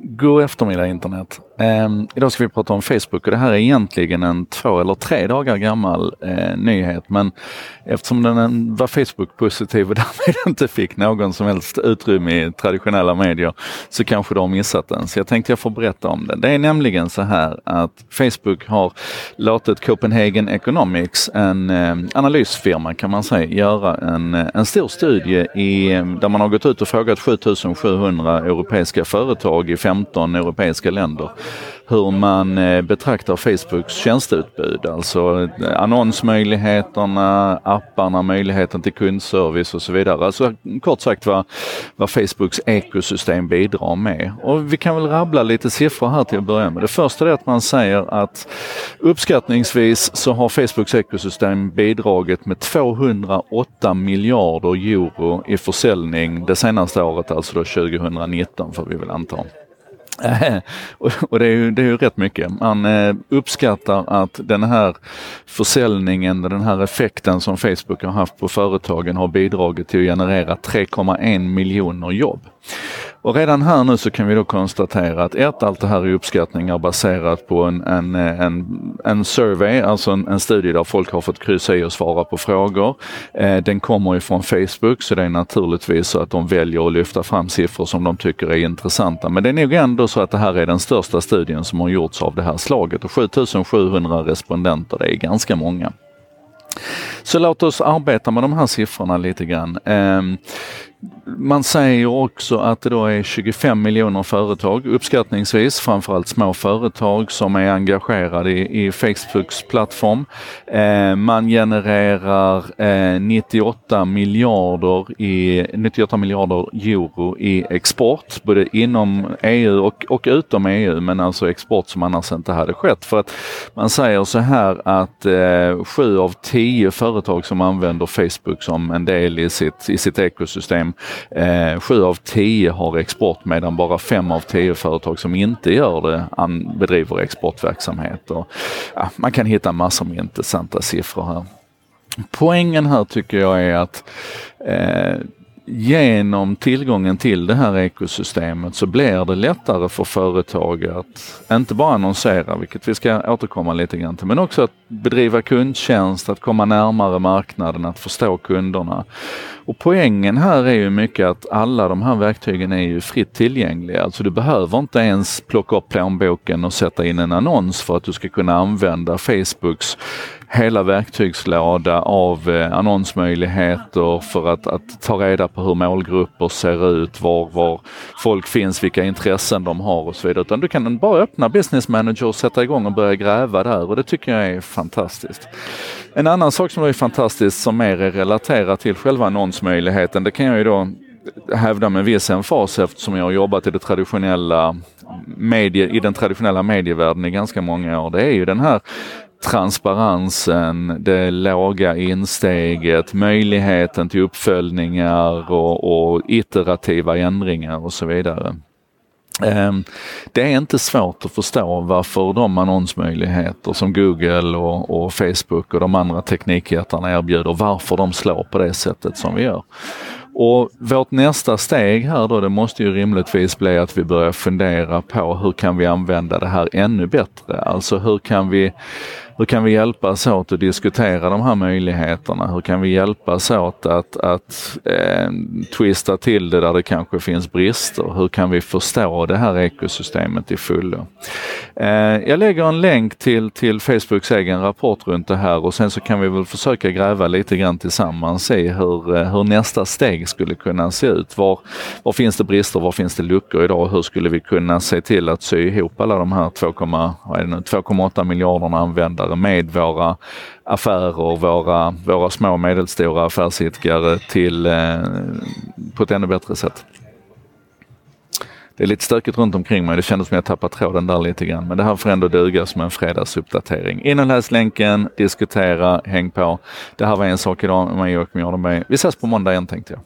God eftermiddag internet. Eh, idag ska vi prata om Facebook och det här är egentligen en två eller tre dagar gammal eh, nyhet men eftersom den var Facebook-positiv och därmed inte fick någon som helst utrymme i traditionella medier så kanske du har missat den. Så jag tänkte jag får berätta om den. Det är nämligen så här att Facebook har låtit Copenhagen Economics, en eh, analysfirma kan man säga, göra en, eh, en stor studie i, eh, där man har gått ut och frågat 7700 europeiska företag i 15 europeiska länder hur man eh, betraktar Facebooks tjänsteutbud. Alltså eh, annonsmöjligheterna, apparna, möjligheten till kundservice och så vidare. Alltså kort sagt vad, vad Facebooks ekosystem bidrar med. Och vi kan väl rabbla lite siffror här till att börja med. Det första är att man säger att uppskattningsvis så har Facebooks ekosystem bidragit med 208 miljarder euro i försäljning det senaste året, alltså då 2019 får vi väl anta. och det är, ju, det är ju rätt mycket. Man eh, uppskattar att den här försäljningen, den här effekten som Facebook har haft på företagen har bidragit till att generera 3,1 miljoner jobb. Och redan här nu så kan vi då konstatera att ett, allt det här är uppskattningar baserat på en, en, en, en survey, alltså en, en studie där folk har fått kryssa i och svara på frågor. Eh, den kommer ifrån Facebook så det är naturligtvis så att de väljer att lyfta fram siffror som de tycker är intressanta. Men det är nog ändå så att det här är den största studien som har gjorts av det här slaget och 7700 respondenter, det är ganska många. Så låt oss arbeta med de här siffrorna lite grann. Eh, man säger också att det då är 25 miljoner företag, uppskattningsvis, framförallt små företag som är engagerade i, i Facebooks plattform. Eh, man genererar eh, 98 miljarder i 98 miljarder euro i export, både inom EU och, och utom EU, men alltså export som annars inte hade skett. För att man säger så här att eh, sju av tio företag som använder Facebook som en del i sitt, i sitt ekosystem Eh, sju av tio har export medan bara fem av tio företag som inte gör det bedriver exportverksamhet. Och, ja, man kan hitta massor med intressanta siffror här. Poängen här tycker jag är att eh, genom tillgången till det här ekosystemet så blir det lättare för företag att inte bara annonsera, vilket vi ska återkomma lite grann till, men också att bedriva kundtjänst, att komma närmare marknaden, att förstå kunderna. Och poängen här är ju mycket att alla de här verktygen är ju fritt tillgängliga. Alltså du behöver inte ens plocka upp plånboken och sätta in en annons för att du ska kunna använda Facebooks hela verktygslåda av eh, annonsmöjligheter för att, att, ta reda på hur målgrupper ser ut, var, var folk finns, vilka intressen de har och så vidare. Utan du kan bara öppna Business Manager och sätta igång och börja gräva där och det tycker jag är fantastiskt. En annan sak som är fantastiskt som mer är relaterat till själva annonsmöjligheten, det kan jag ju då hävda med viss emfas eftersom jag har jobbat i det traditionella medie, i den traditionella medievärlden i ganska många år. Det är ju den här transparensen, det låga insteget, möjligheten till uppföljningar och, och iterativa ändringar och så vidare. Ehm, det är inte svårt att förstå varför de annonsmöjligheter som Google och, och Facebook och de andra teknikjättarna erbjuder, varför de slår på det sättet som vi gör. Och vårt nästa steg här då, det måste ju rimligtvis bli att vi börjar fundera på hur kan vi använda det här ännu bättre? Alltså hur kan vi hur kan vi hjälpas åt att diskutera de här möjligheterna? Hur kan vi hjälpas åt att, att eh, twista till det där det kanske finns brister? Hur kan vi förstå det här ekosystemet i fullo? Eh, jag lägger en länk till, till Facebooks egen rapport runt det här och sen så kan vi väl försöka gräva lite grann tillsammans i hur, eh, hur nästa steg skulle kunna se ut. Var, var finns det brister? Var finns det luckor idag? Hur skulle vi kunna se till att sy ihop alla de här 2,8 miljarderna användare med våra affärer, våra, våra små och medelstora affärsidkare till, eh, på ett ännu bättre sätt. Det är lite stökigt runt omkring mig. Det kändes som jag tappade tråden där lite grann. Men det här får ändå duga som en fredagsuppdatering. In och läs länken, diskutera, häng på. Det här var en sak idag med Joakim Jardenberg. Vi ses på måndag igen tänkte jag.